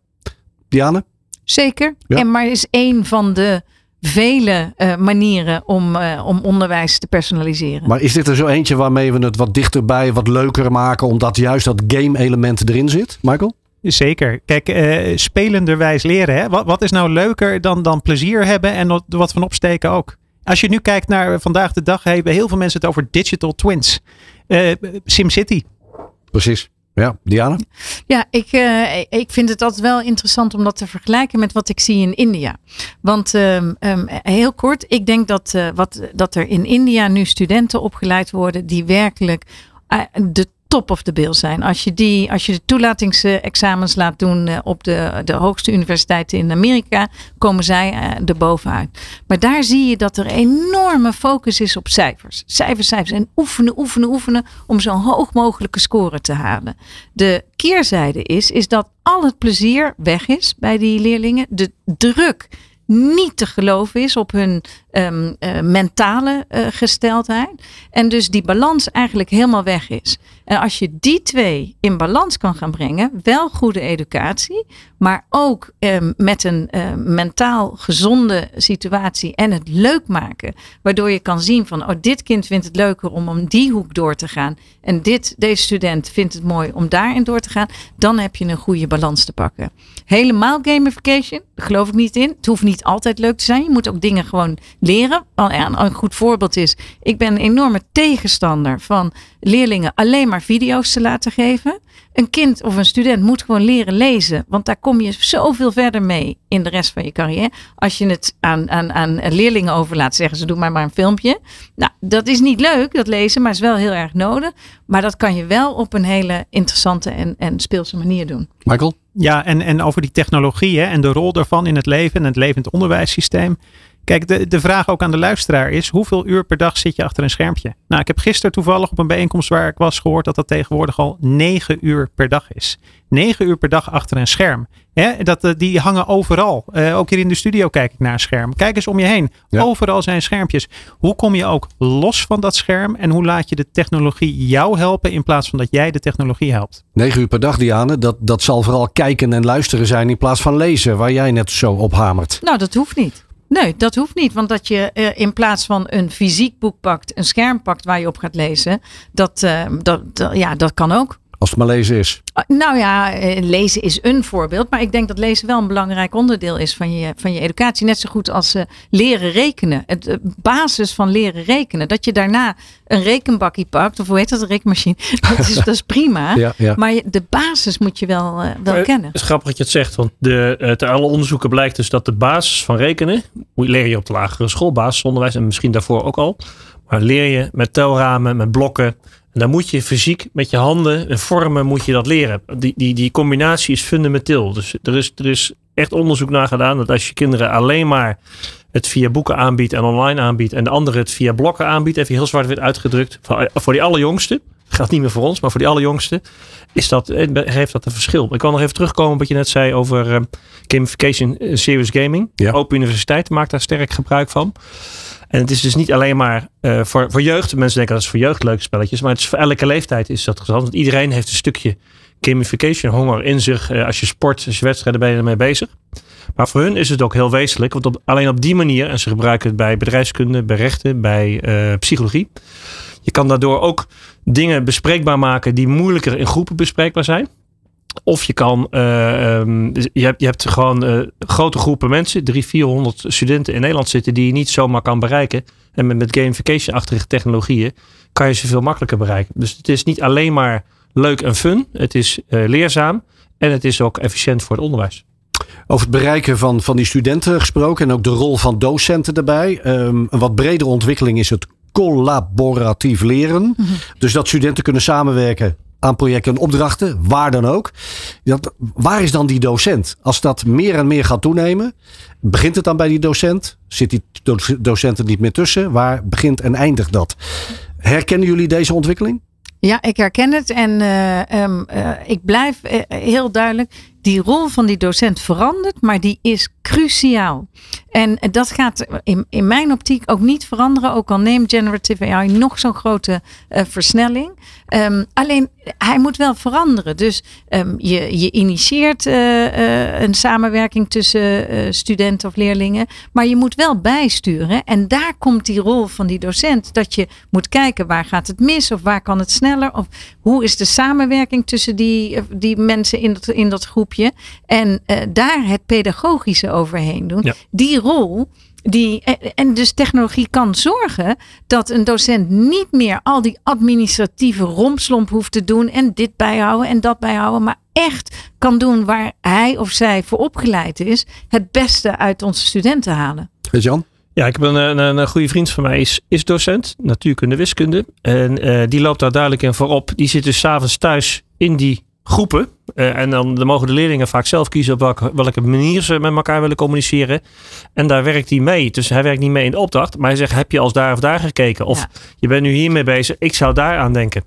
Diane? Zeker. Ja. En maar is één van de vele uh, manieren om, uh, om onderwijs te personaliseren. Maar is dit er zo eentje waarmee we het wat dichterbij, wat leuker maken, omdat juist dat game-element erin zit, Michael? Zeker. Kijk, uh, spelenderwijs leren. Hè? Wat, wat is nou leuker dan, dan plezier hebben en er wat van opsteken ook? Als je nu kijkt naar vandaag de dag, hebben heel veel mensen het over digital twins. SimCity. Precies. Ja, Diana? Ja, ik, uh, ik vind het altijd wel interessant om dat te vergelijken met wat ik zie in India. Want um, um, heel kort, ik denk dat, uh, wat, dat er in India nu studenten opgeleid worden die werkelijk uh, de top of the bill zijn. Als je, die, als je de toelatingsexamens laat doen op de, de hoogste universiteiten in Amerika, komen zij uh, er bovenuit. Maar daar zie je dat er enorme focus is op cijfers. Cijfers, cijfers. En oefenen, oefenen, oefenen om zo'n hoog mogelijke score te halen. De keerzijde is, is dat al het plezier weg is bij die leerlingen. De druk niet te geloven is op hun um, uh, mentale uh, gesteldheid. En dus die balans eigenlijk helemaal weg is. En als je die twee in balans kan gaan brengen, wel goede educatie, maar ook um, met een uh, mentaal gezonde situatie en het leuk maken, waardoor je kan zien van, oh, dit kind vindt het leuker om om die hoek door te gaan en dit, deze student vindt het mooi om daarin door te gaan, dan heb je een goede balans te pakken. Helemaal gamification, geloof ik niet in. Het hoeft niet altijd leuk te zijn. Je moet ook dingen gewoon leren. Een goed voorbeeld is, ik ben een enorme tegenstander van leerlingen alleen maar video's te laten geven. Een kind of een student moet gewoon leren lezen, want daar kom je zoveel verder mee in de rest van je carrière. Als je het aan, aan, aan leerlingen overlaat, zeggen ze: doe maar maar een filmpje. Nou, dat is niet leuk, dat lezen, maar is wel heel erg nodig. Maar dat kan je wel op een hele interessante en, en speelse manier doen. Michael? Ja, en, en over die technologie hè, en de rol daarvan in het leven en het levend onderwijssysteem. Kijk, de, de vraag ook aan de luisteraar is: hoeveel uur per dag zit je achter een schermpje? Nou, ik heb gisteren toevallig op een bijeenkomst waar ik was gehoord dat dat tegenwoordig al 9 uur per dag is. 9 uur per dag achter een scherm. Hè, dat, die hangen overal. Uh, ook hier in de studio kijk ik naar een scherm. Kijk eens om je heen. Ja. Overal zijn schermpjes. Hoe kom je ook los van dat scherm en hoe laat je de technologie jou helpen in plaats van dat jij de technologie helpt? 9 uur per dag, Diane, dat, dat zal vooral kijken en luisteren zijn in plaats van lezen, waar jij net zo op hamert. Nou, dat hoeft niet. Nee, dat hoeft niet. Want dat je uh, in plaats van een fysiek boek pakt, een scherm pakt waar je op gaat lezen, dat, uh, dat, dat, ja, dat kan ook. Als het maar lezen is. Nou ja, lezen is een voorbeeld. Maar ik denk dat lezen wel een belangrijk onderdeel is van je, van je educatie. Net zo goed als uh, leren rekenen. Het uh, basis van leren rekenen. Dat je daarna een rekenbakje pakt. Of hoe heet dat, een rekenmachine. Dat is, dat is prima. Ja, ja. Maar je, de basis moet je wel, uh, wel maar kennen. Het is grappig dat je het zegt. Want de, uit alle onderzoeken blijkt dus dat de basis van rekenen. Leer je op de lagere school, basisonderwijs. En misschien daarvoor ook al. Maar leer je met telramen, met blokken. Dan moet je fysiek met je handen en vormen moet je dat leren. Die, die, die combinatie is fundamenteel. Dus er is, er is echt onderzoek naar gedaan dat als je kinderen alleen maar het via boeken aanbiedt en online aanbiedt en de andere het via blokken aanbiedt, even heel zwart wit uitgedrukt, voor, voor die allerjongste, gaat niet meer voor ons, maar voor die allerjongste, is dat, eh, heeft dat een verschil. Ik kan nog even terugkomen op wat je net zei over uh, gamification, serious gaming. Ja. Open Universiteit maakt daar sterk gebruik van. En het is dus niet alleen maar uh, voor, voor jeugd. Mensen denken dat is voor jeugd leuke spelletjes. Maar het is voor elke leeftijd is dat gezond. Want iedereen heeft een stukje gamification honger in zich. Uh, als je sport, als je wedstrijden ben je ermee bezig. Maar voor hun is het ook heel wezenlijk. Want op, alleen op die manier, en ze gebruiken het bij bedrijfskunde, bij rechten, bij uh, psychologie. Je kan daardoor ook dingen bespreekbaar maken die moeilijker in groepen bespreekbaar zijn. Of je kan, uh, um, je, hebt, je hebt gewoon uh, grote groepen mensen, drie, 400 studenten in Nederland zitten die je niet zomaar kan bereiken. En met, met gamification-achtige technologieën kan je ze veel makkelijker bereiken. Dus het is niet alleen maar leuk en fun, het is uh, leerzaam en het is ook efficiënt voor het onderwijs. Over het bereiken van, van die studenten gesproken en ook de rol van docenten daarbij. Um, een wat bredere ontwikkeling is het collaboratief leren. Mm -hmm. Dus dat studenten kunnen samenwerken aan projecten en opdrachten, waar dan ook. Waar is dan die docent? Als dat meer en meer gaat toenemen, begint het dan bij die docent? Zit die docent er niet meer tussen? Waar begint en eindigt dat? Herkennen jullie deze ontwikkeling? Ja, ik herken het en uh, um, uh, ik blijf uh, heel duidelijk. Die rol van die docent verandert, maar die is cruciaal. En dat gaat in, in mijn optiek ook niet veranderen. Ook al neemt generative AI nog zo'n grote versnelling. Um, alleen hij moet wel veranderen. Dus um, je, je initieert een samenwerking tussen studenten of leerlingen. Maar je moet wel bijsturen. En daar komt die rol van die docent. Dat je moet kijken waar gaat het mis of waar kan het sneller. Of hoe is de samenwerking tussen die, die mensen in dat, in dat groepje. En daar het pedagogische overheen doen. Ja. Die rol. Die, en dus technologie kan zorgen dat een docent niet meer al die administratieve rompslomp hoeft te doen. En dit bijhouden en dat bijhouden. Maar echt kan doen waar hij of zij voor opgeleid is. Het beste uit onze studenten halen. Jan? Ja, ik heb een, een, een, goede vriend van mij, is, is docent, natuurkunde, wiskunde. En uh, die loopt daar duidelijk in voorop. Die zit dus s'avonds thuis in die groepen. Uh, en dan, dan mogen de leerlingen vaak zelf kiezen op welke, welke manier ze met elkaar willen communiceren. En daar werkt hij mee. Dus hij werkt niet mee in de opdracht. Maar hij zegt, heb je als daar of daar gekeken? Of ja. je bent nu hiermee bezig. Ik zou daar aan denken.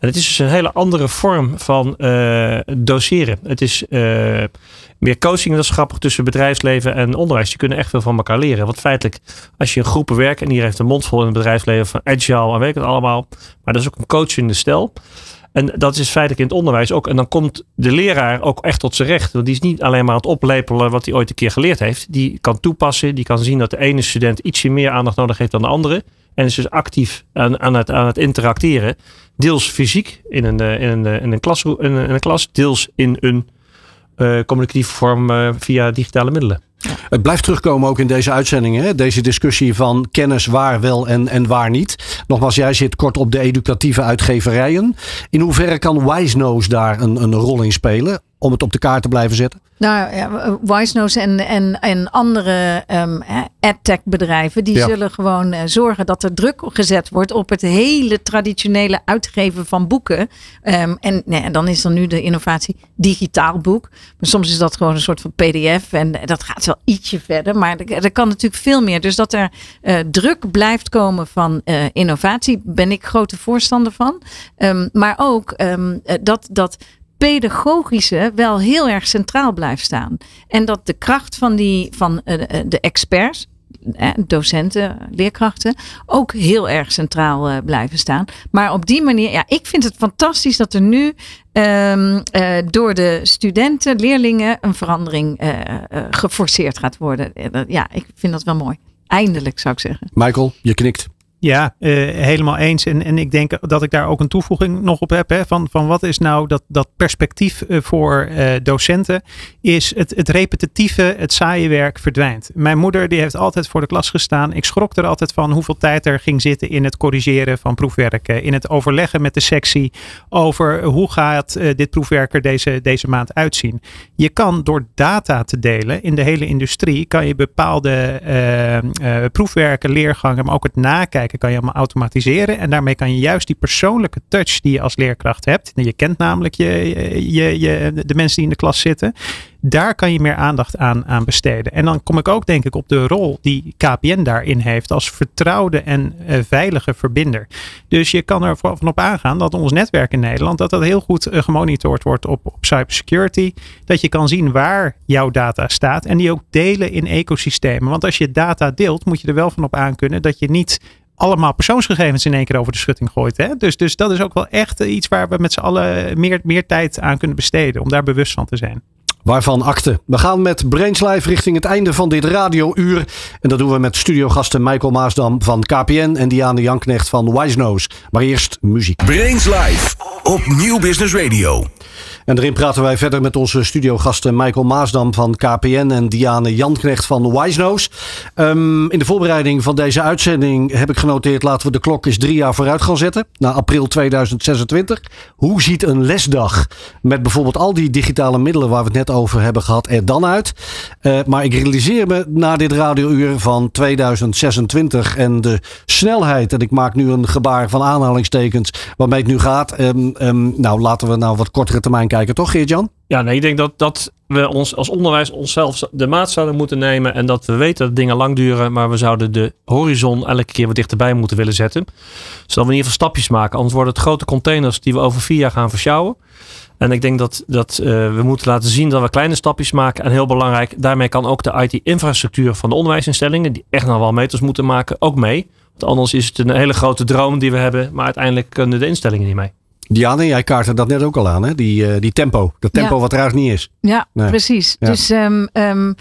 En het is dus een hele andere vorm van uh, doseren. Het is uh, meer coaching, dat is grappig, tussen bedrijfsleven en onderwijs. Die kunnen echt veel van elkaar leren. Want feitelijk, als je in groepen werkt en hier heeft een mond vol in het bedrijfsleven van agile en weet ik het allemaal. Maar dat is ook een coachende stijl. En dat is feitelijk in het onderwijs ook. En dan komt de leraar ook echt tot zijn recht. Want die is niet alleen maar aan het oplepelen wat hij ooit een keer geleerd heeft. Die kan toepassen. Die kan zien dat de ene student ietsje meer aandacht nodig heeft dan de andere. En is dus actief aan, aan, het, aan het interacteren. Deels fysiek in een, in een, in een, klas, in een, klas. Deels in een uh, communicatieve vorm via digitale middelen. Het blijft terugkomen ook in deze uitzendingen. Deze discussie van kennis waar wel en, en waar niet. Nogmaals, jij zit kort op de educatieve uitgeverijen. In hoeverre kan Wisenose daar een, een rol in spelen? Om het op de kaart te blijven zetten? Nou ja, Wisenose en, en, en andere um, adtech bedrijven, die ja. zullen gewoon uh, zorgen dat er druk gezet wordt op het hele traditionele uitgeven van boeken. Um, en nee, dan is er nu de innovatie digitaal boek. Maar soms is dat gewoon een soort van pdf en dat gaat wel ietsje verder. Maar er, er kan natuurlijk veel meer. Dus dat er uh, druk blijft komen van uh, innovatie, ben ik grote voorstander van. Um, maar ook dat, dat pedagogische wel heel erg centraal blijft staan. En dat de kracht van, die, van uh, de experts, docenten, leerkrachten, ook heel erg centraal blijven staan. Maar op die manier, ja, ik vind het fantastisch dat er nu uh, door de studenten, leerlingen, een verandering geforceerd gaat worden. ja, ik vind dat wel mooi. Eindelijk zou ik zeggen. Michael, je knikt. Ja, uh, helemaal eens. En, en ik denk dat ik daar ook een toevoeging nog op heb. Hè, van, van wat is nou dat, dat perspectief uh, voor uh, docenten? Is het, het repetitieve, het saaie werk verdwijnt. Mijn moeder die heeft altijd voor de klas gestaan. Ik schrok er altijd van hoeveel tijd er ging zitten in het corrigeren van proefwerken. In het overleggen met de sectie over hoe gaat dit proefwerk er deze, deze maand uitzien. Je kan door data te delen in de hele industrie, kan je bepaalde proefwerken, leergangen, maar ook het nakijken kan je allemaal automatiseren. En daarmee kan je juist die persoonlijke touch die je als leerkracht hebt. Je kent namelijk je, je, je, de mensen die in de klas zitten. Daar kan je meer aandacht aan, aan besteden. En dan kom ik ook denk ik op de rol die KPN daarin heeft als vertrouwde en uh, veilige verbinder. Dus je kan er van op aangaan dat ons netwerk in Nederland dat dat heel goed uh, gemonitord wordt op, op cybersecurity. Dat je kan zien waar jouw data staat en die ook delen in ecosystemen. Want als je data deelt, moet je er wel van op aankunnen dat je niet allemaal persoonsgegevens in één keer over de schutting gooit. Hè? Dus, dus dat is ook wel echt iets waar we met z'n allen meer, meer tijd aan kunnen besteden. Om daar bewust van te zijn. Waarvan akte. We gaan met Brains Live richting het einde van dit radiouur. En dat doen we met studiogasten Michael Maasdam van KPN en Diane Janknecht van Wisenose. Maar eerst muziek. Brains Live op Nieuw Business Radio. En daarin praten wij verder met onze studiogasten Michael Maasdam van KPN en Diane Janknecht van Wisenose. Um, in de voorbereiding van deze uitzending heb ik genoteerd laten we de klok eens drie jaar vooruit gaan zetten. Naar april 2026. Hoe ziet een lesdag met bijvoorbeeld al die digitale middelen waar we het net over hebben gehad er dan uit? Uh, maar ik realiseer me na dit radiouur van 2026 en de snelheid. En ik maak nu een gebaar van aanhalingstekens waarmee het nu gaat. Um, um, nou, laten we nou wat kortere termijn kijken, toch Geert-Jan? Ja, nee, ik denk dat, dat we ons als onderwijs onszelf de maat zouden moeten nemen. En dat we weten dat dingen lang duren. Maar we zouden de horizon elke keer wat dichterbij moeten willen zetten. Zodat we in ieder geval stapjes maken. Anders worden het grote containers die we over vier jaar gaan versjouwen. En ik denk dat, dat uh, we moeten laten zien dat we kleine stapjes maken. En heel belangrijk, daarmee kan ook de IT-infrastructuur van de onderwijsinstellingen, die echt nog wel meters moeten maken, ook mee. Want anders is het een hele grote droom die we hebben, maar uiteindelijk kunnen de instellingen niet mee. Diane, jij kaartte dat net ook al aan, hè? Die, uh, die tempo. Dat tempo ja. wat er eigenlijk niet is. Ja, nee. precies. Ja. Dus, um, um,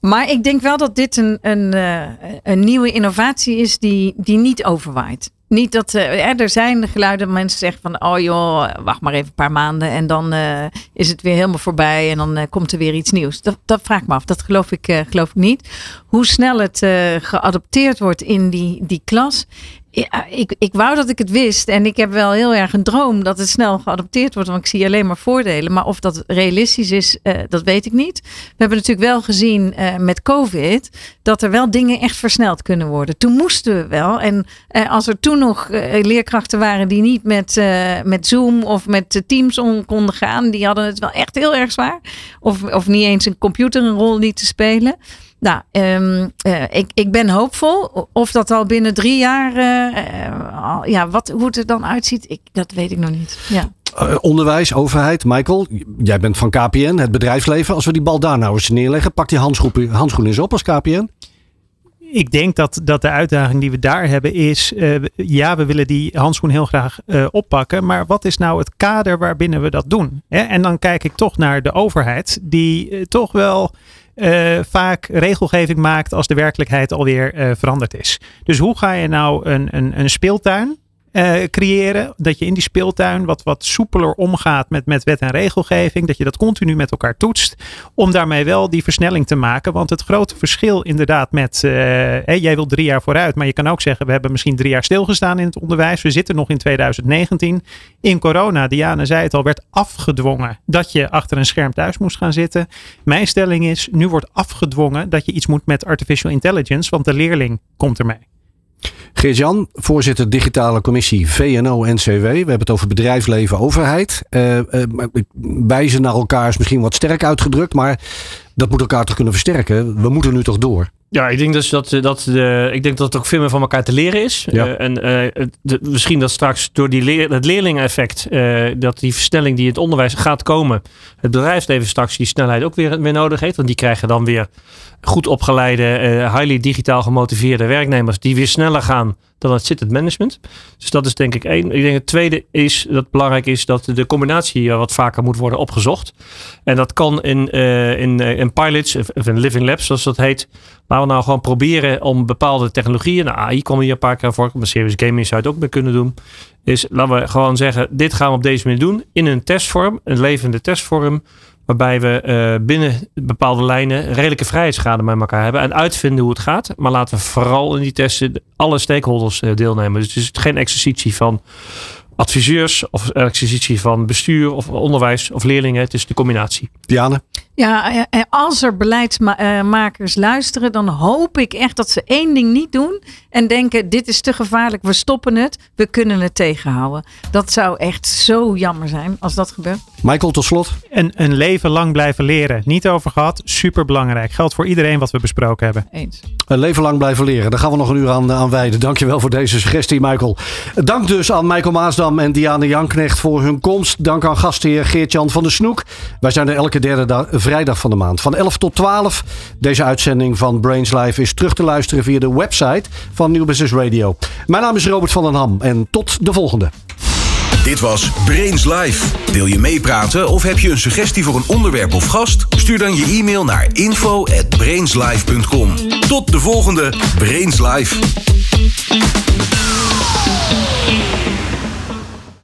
maar ik denk wel dat dit een, een, uh, een nieuwe innovatie is die, die niet overwaait. Niet dat uh, er zijn geluiden mensen zeggen van oh joh, wacht maar even een paar maanden en dan uh, is het weer helemaal voorbij en dan uh, komt er weer iets nieuws. Dat, dat vraag ik me af. Dat geloof ik, geloof ik niet. Hoe snel het geadopteerd wordt in die, die klas. Ja, ik, ik wou dat ik het wist. En ik heb wel heel erg een droom dat het snel geadopteerd wordt. Want ik zie alleen maar voordelen. Maar of dat realistisch is, uh, dat weet ik niet. We hebben natuurlijk wel gezien uh, met COVID. dat er wel dingen echt versneld kunnen worden. Toen moesten we wel. En uh, als er toen nog leerkrachten waren die niet met, met Zoom of met Teams om konden gaan. die hadden het wel echt heel erg zwaar. Of, of niet eens een computer een rol niet te spelen. Nou, um, uh, ik, ik ben hoopvol. Of dat al binnen drie jaar, uh, uh, ja, wat, hoe het er dan uitziet, ik, dat weet ik nog niet. Ja. Onderwijs, overheid, Michael, jij bent van KPN, het bedrijfsleven. Als we die bal daar nou eens neerleggen, pak die handschoen, handschoen eens op als KPN. Ik denk dat, dat de uitdaging die we daar hebben is, uh, ja, we willen die handschoen heel graag uh, oppakken, maar wat is nou het kader waarbinnen we dat doen? Hè? En dan kijk ik toch naar de overheid, die toch wel vaak regelgeving maakt als de werkelijkheid alweer veranderd is. Dus hoe ga je nou een, een, een speeltuin uh, creëren. Dat je in die speeltuin wat, wat soepeler omgaat met, met wet en regelgeving. Dat je dat continu met elkaar toetst. Om daarmee wel die versnelling te maken. Want het grote verschil inderdaad met. Uh, hey, jij wil drie jaar vooruit. Maar je kan ook zeggen: we hebben misschien drie jaar stilgestaan in het onderwijs. We zitten nog in 2019. In corona, Diane zei het al, werd afgedwongen dat je achter een scherm thuis moest gaan zitten. Mijn stelling is: nu wordt afgedwongen dat je iets moet met artificial intelligence. Want de leerling komt ermee. Geert-Jan, voorzitter digitale commissie VNO-NCW. We hebben het over bedrijfsleven, overheid. Uh, uh, wijzen naar elkaar is misschien wat sterk uitgedrukt, maar dat moet elkaar toch kunnen versterken. We moeten nu toch door. Ja, ik denk dus dat, dat, de, ik denk dat het ook veel meer van elkaar te leren is. Ja. Uh, en uh, de, misschien dat straks door die leer, het leerlingeneffect, uh, dat die versnelling die in het onderwijs gaat komen, het bedrijfsleven straks die snelheid ook weer, weer nodig heeft. Want die krijgen dan weer goed opgeleide, highly digitaal gemotiveerde werknemers die weer sneller gaan dan het zit het management. Dus dat is denk ik één. Ik denk het tweede is dat belangrijk is dat de combinatie wat vaker moet worden opgezocht. En dat kan in, in, in pilots of in living labs zoals dat heet. Waar we nou gewoon proberen om bepaalde technologieën, nou AI kwam hier een paar keer voor, maar serious gaming zou het ook mee kunnen doen. Is laten we gewoon zeggen, dit gaan we op deze manier doen in een testvorm, een levende testvorm. Waarbij we uh, binnen bepaalde lijnen redelijke vrijheidsgraden met elkaar hebben. En uitvinden hoe het gaat. Maar laten we vooral in die testen alle stakeholders uh, deelnemen. Dus het is geen exercitie van adviseurs of exercitie van bestuur of onderwijs of leerlingen. Het is de combinatie. Diane? Ja, als er beleidsmakers luisteren, dan hoop ik echt dat ze één ding niet doen en denken: dit is te gevaarlijk, we stoppen het, we kunnen het tegenhouden. Dat zou echt zo jammer zijn als dat gebeurt. Michael, tot slot. En een leven lang blijven leren. Niet over gehad, super belangrijk. Geldt voor iedereen wat we besproken hebben. Eens. Een leven lang blijven leren. Daar gaan we nog een uur aan, aan wijden. Dankjewel voor deze suggestie, Michael. Dank dus aan Michael Maasdam en Diane Janknecht voor hun komst. Dank aan gastheer Geert-Jan van der Snoek. Wij zijn er elke derde vrijdag van de maand. Van 11 tot 12. Deze uitzending van Brains Live is terug te luisteren via de website van Nieuw Business Radio. Mijn naam is Robert van den Ham en tot de volgende. Dit was Brains Live. Wil je meepraten of heb je een suggestie voor een onderwerp of gast? Stuur dan je e-mail naar info@brainslive.com. Tot de volgende Brains Live.